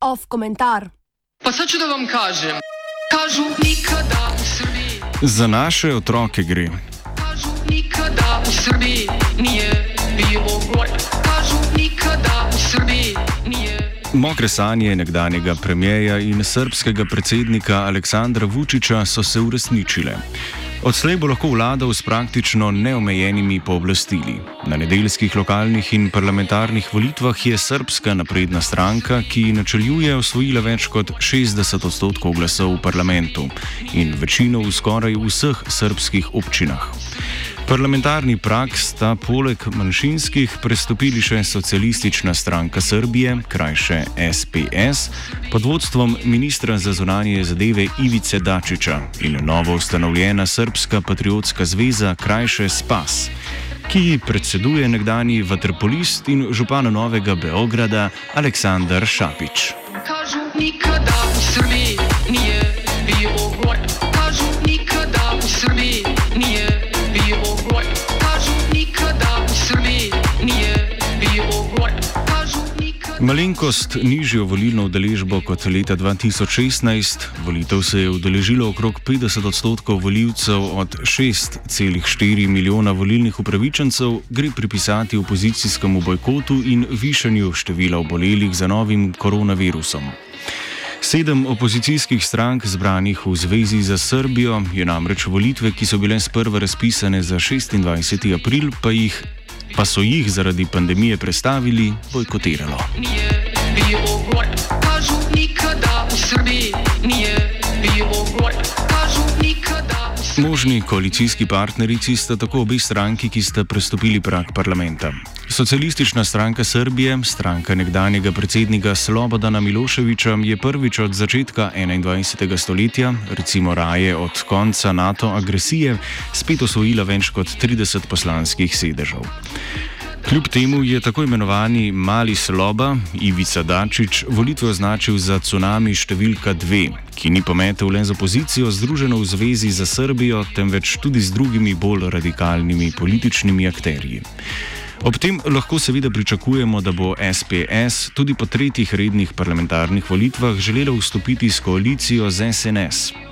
Off komentar. Pa sad ću da vam kažem. Kažu nikada u Srbiji, Za naše otroke gre. kažu nikada u Srbiji nije bilo gore. Kažu nikada u Srbiji nije Mokre sanje nekdanjega premijeja in srpskega predsednika Aleksandra Vučiča so se uresničile. Odslej bo lahko vladal s praktično neomejenimi pooblastili. Na nedeljskih lokalnih in parlamentarnih volitvah je srpska napredna stranka, ki načeljuje, osvojila več kot 60 odstotkov glasov v parlamentu in večino v skoraj vseh srpskih občinah. Parlamentarni prak sta poleg manjšinskih prestopili še socialistična stranka Srbije, krajše SPS, pod vodstvom ministra za zunanje zadeve Ivice Dačiča in novo ustanovljena Srpska patriotska zveza, krajše SPAS, ki predseduje nekdani vaterpolist in župan Novega Beograda Aleksandar Šapič. Kažu nikada u Srbiji nije Malenkost nižjo volilno udeležbo kot leta 2016, volitev se je udeležilo okrog 50 odstotkov voljivcev od 6,4 milijona volilnih upravičencev, gre pripisati opozicijskemu bojkotu in višanju števila obolelih za novim koronavirusom. Sedem opozicijskih strank zbranih v Zvezi za Srbijo je namreč volitve, ki so bile sprva razpisane za 26. april, pa, jih, pa so jih zaradi pandemije prestavili, bojkotiralo. nije bilo gore. Kažu nikada u Srbiji nije bilo gore. Možni koalicijski partnerici sta tako obe stranki, ki sta prestopili prak parlamenta. Socialistična stranka Srbije, stranka nekdanjega predsednika Slobodana Miloševiča, je prvič od začetka 21. stoletja, recimo raje od konca NATO agresije, spet osvojila več kot 30 poslanskih sedežev. Kljub temu je tako imenovani Mali Sloba, Ivica Dačič, volitve označil za tsunami številka dve, ki ni pometel le z opozicijo združeno v zvezi za Srbijo, temveč tudi z drugimi bolj radikalnimi političnimi akterji. Ob tem lahko seveda pričakujemo, da bo SPS tudi po tretjih rednih parlamentarnih volitvah želela vstopiti s koalicijo z SNS.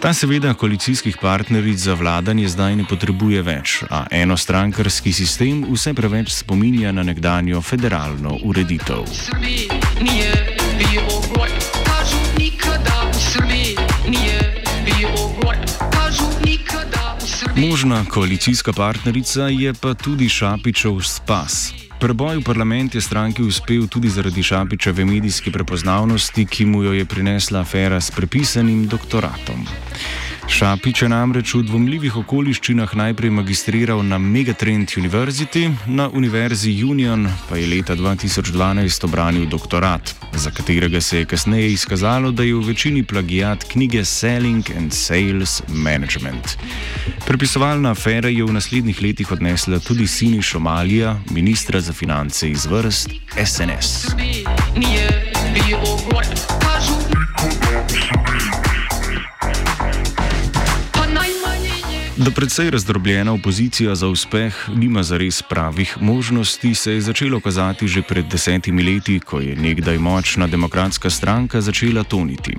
Ta seveda koalicijskih partneric za vladanje zdaj ne potrebuje več, a enostrankarski sistem vse preveč spominja na nekdanjo federalno ureditev. u Srbiji nije bilo gore. Kažu nikada u Srbiji nije bilo gore. Kažu nikada u Srbiji... Možna koalicijska partnerica je pa tudi Šapičev spas. Preboj v parlament je stranki uspel tudi zaradi Šapičeve medijske prepoznavnosti, ki mu jo je prinesla afera s prepisanim doktoratom. Šapič je namreč v dvomljivih okoliščinah najprej magistriral na Megatrend University, na Univerzi Union pa je leta 2012 obranil doktorat, za katerega se je kasneje izkazalo, da je v večini plagijat knjige Selling and Sales Management. Prepisovalna afera je v naslednjih letih odnesla tudi Sini Šomalija, ministra za finance iz vrst SNS. Srbiji nije bilo gore. Da predvsej razdrobljena opozicija za uspeh nima zares pravih možnosti, se je začelo kazati že pred desetimi leti, ko je nekdaj močna demokratska stranka začela toniti.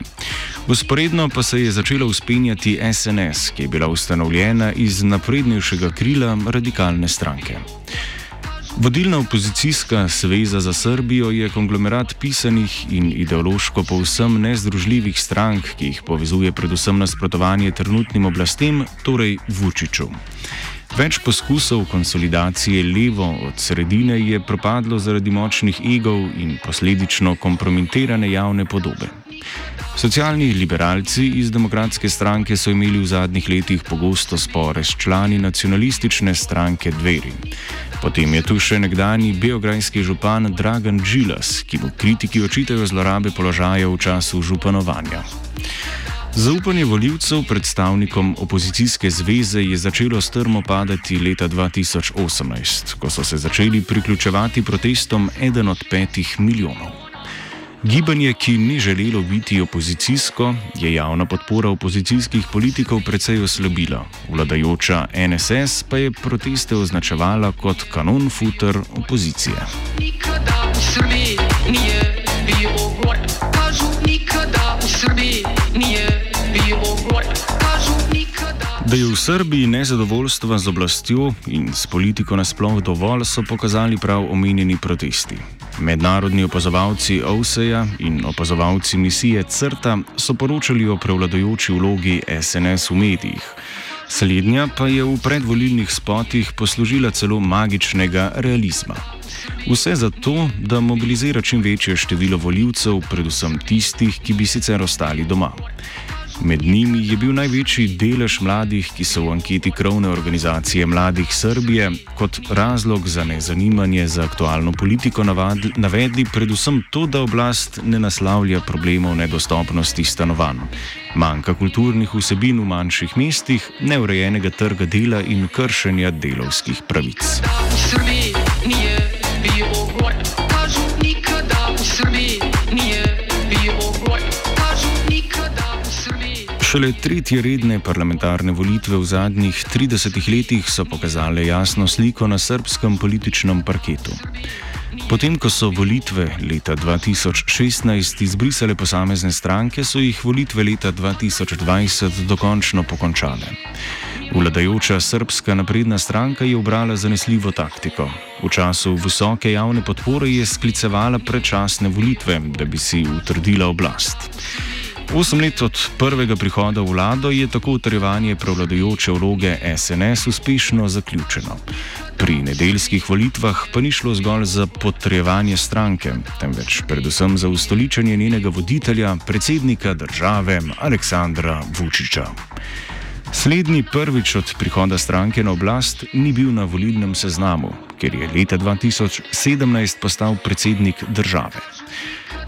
Usporedno pa se je začela uspenjati SNS, ki je bila ustanovljena iz naprednejšega krila radikalne stranke. Vodilna opozicijska zveza za Srbijo je konglomerat pisanih in ideološko povsem nezdružljivih strank, ki jih povezuje predvsem nasprotovanje trenutnim oblastem, torej Vučiću. Več poskusov konsolidacije levo od sredine je propadlo zaradi močnih egov in posledično kompromitirane javne podobe. Socialni liberalci iz demokratske stranke so imeli v zadnjih letih pogosto spore s člani nacionalistične stranke Dveri. Potem je tu še nekdani beograjski župan Dragan Džilas, ki mu kritiki očitajo zlorabe položaja v času županovanja. Zaupanje voljivcev predstavnikom opozicijske zveze je začelo strmo padati leta 2018, ko so se začeli priključevati protestom eden od petih milijonov. Gibanje, ki ni želelo biti opozicijsko, je javna podpora opozicijskih politikov precej oslabila. Vladajoča NSS pa je proteste označevala kot kanon futer opozicije. Nikada v Srbiji nije bilo gor, kažu nikada v Srbiji nije bilo gor. Da je v Srbiji nezadovoljstva z oblastjo in s politiko nasploh dovolj, so pokazali prav omenjeni protesti. Mednarodni opazovalci OSEA in opazovalci misije CRTA so poročali o prevladojoči vlogi SNS v medijih. Slednja pa je v predvolilnih spotih poslužila celo magičnega realizma. Vse zato, da mobilizira čim večje število voljivcev, predvsem tistih, ki bi sicer ostali doma. Med njimi je bil največji delež mladih, ki so v anketi krovne organizacije Mladih Srbije kot razlog za nezanimanje za aktualno politiko navedli predvsem to, da oblast ne naslavlja problemov nedostopnosti stanovanj, manjka kulturnih vsebin v manjših mestih, neurejenega trga dela in kršenja delovskih pravic. Srbiji, nije, Šele tretje redne parlamentarne volitve v zadnjih 30 letih so pokazale jasno sliko na srpskem političnem parketu. Potem, ko so volitve leta 2016 izbrisale posamezne stranke, so jih volitve leta 2020 dokončno pokončale. Vladajoča srpska napredna stranka je obrala zanesljivo taktiko. V času visoke javne podpore je sklicevala predčasne volitve, da bi si utrdila oblast. Osem let od prvega prihoda v vlado je tako utrjevanje prevladujoče vloge SNS uspešno zaključeno. Pri nedeljskih volitvah pa ni šlo zgolj za potrjevanje stranke, temveč predvsem za ustoličenje njenega voditelja, predsednika države Aleksandra Vučiča. Slednji prvič od prihoda stranke na oblast ni bil na volilnem seznamu, ker je leta 2017 postal predsednik države.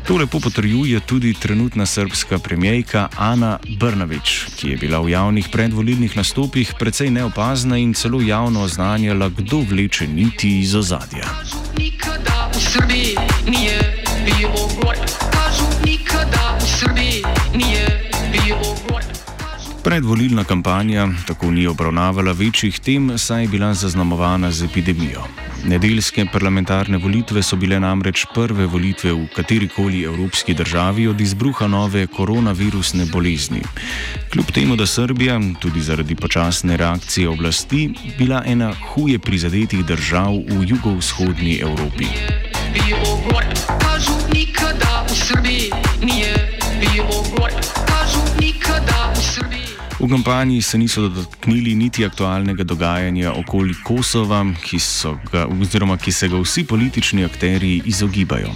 To lepo potrjuje tudi trenutna srpska premijejka Ana Brnavič, ki je bila v javnih predvolilnih nastopih precej neopazna in celo javno oznanjala, kdo vleče niti iz ozadja. Nikada v Srbiji nije bilo gor, kažu nikada v Srbiji. Predvolilna kampanja tako ni obravnavala večjih tem, saj je bila zaznamovana z epidemijo. Nedeljske parlamentarne volitve so bile namreč prve volitve v katerikoli evropski državi od izbruha nove koronavirusne bolezni. Kljub temu, da Srbija, tudi zaradi počasne reakcije oblasti, bila ena huje prizadetih držav v jugovzhodni Evropi. Bilo gor, kažu nikada v Srbiji, V kampanji se niso dotaknili niti aktualnega dogajanja okoli Kosova, ki, ga, ki se ga vsi politični akteri izogibajo.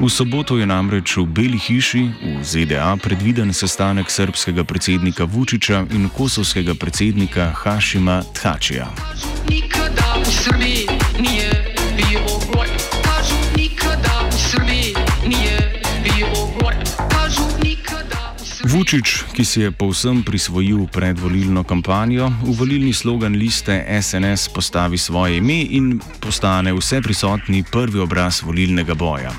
V soboto je namreč v Beli hiši v ZDA predviden sestanek srpskega predsednika Vučiča in kosovskega predsednika Hašima Thačija. Nikada v Srbiji nije bilo Vučić, ki si je povsem prisvojil predvolilno kampanjo, v volilni slogan liste SNS postavi svoje ime in postane vse prisotni prvi obraz volilnega boja.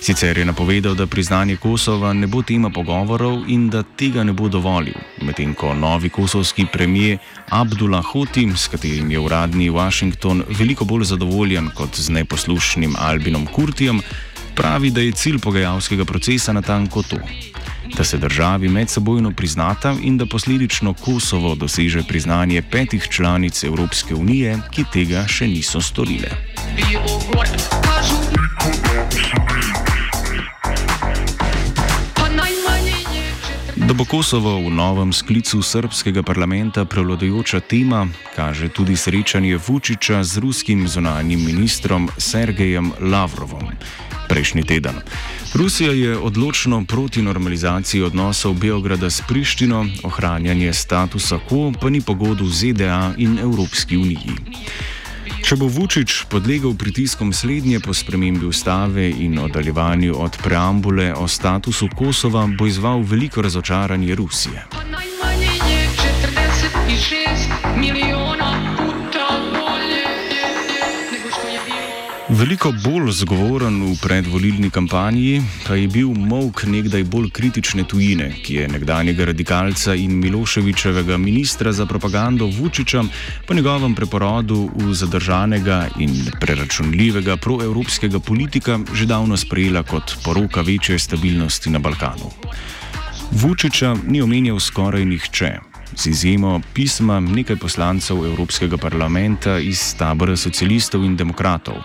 Sicer je napovedal, da priznanje Kosova ne bo tema pogovorov in da tega ne bo dovolil, medtem ko novi kosovski premijer Abdullah Hotim, s katerim je uradni Washington veliko bolj zadovoljen kot z neposlušnim Albinom Kurtijem, pravi, da je cilj pogajalskega procesa natanko to da se državi medsebojno priznata in da posledično Kosovo doseže priznanje petih članic Evropske unije, ki tega še niso storile. Da bo Kosovo v novem sklicu srpskega parlamenta prevladujoča tema, kaže tudi srečanje Vučiča z ruskim zunanjim ministrom Sergejem Lavrovom prejšnji teden. Rusija je odločno proti normalizaciji odnosov Beograda s Prištino, ohranjanje statusa quo pa ni pogodu ZDA in Evropski uniji. Če bo Vučić podlegal pritiskom slednje po spremembi ustave in oddaljevanju od preambule o statusu Kosova, bo izval veliko razočaranje Rusije. Veliko bolj zgovoren v predvolilni kampanji pa je bil mok nekdaj bolj kritične tujine, ki je nekdanjega radikalca in Miloševičevega ministra za propagando Vučiča po njegovem preporodu v zadržanega in preračunljivega proevropskega politika že davno sprejela kot poroka večje stabilnosti na Balkanu. Vučiča ni omenjal skoraj nihče. Z izjemo pisma nekaj poslancev Evropskega parlamenta iz tabora socialistov in demokratov,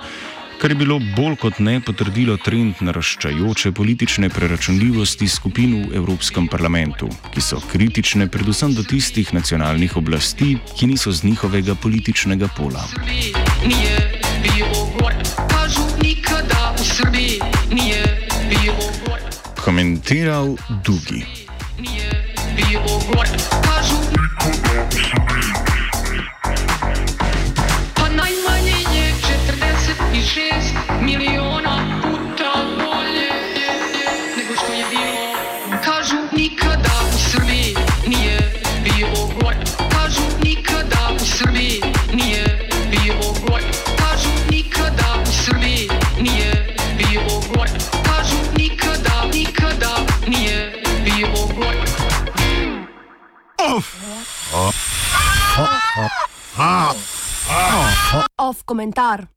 kar je bilo bolj kot ne potrdilo trend naraščajoče politične preračunljivosti skupin v Evropskem parlamentu, ki so kritične predvsem do tistih nacionalnih oblasti, ki niso z njihovega političnega pola. Komentiral Dugi. Off komentar.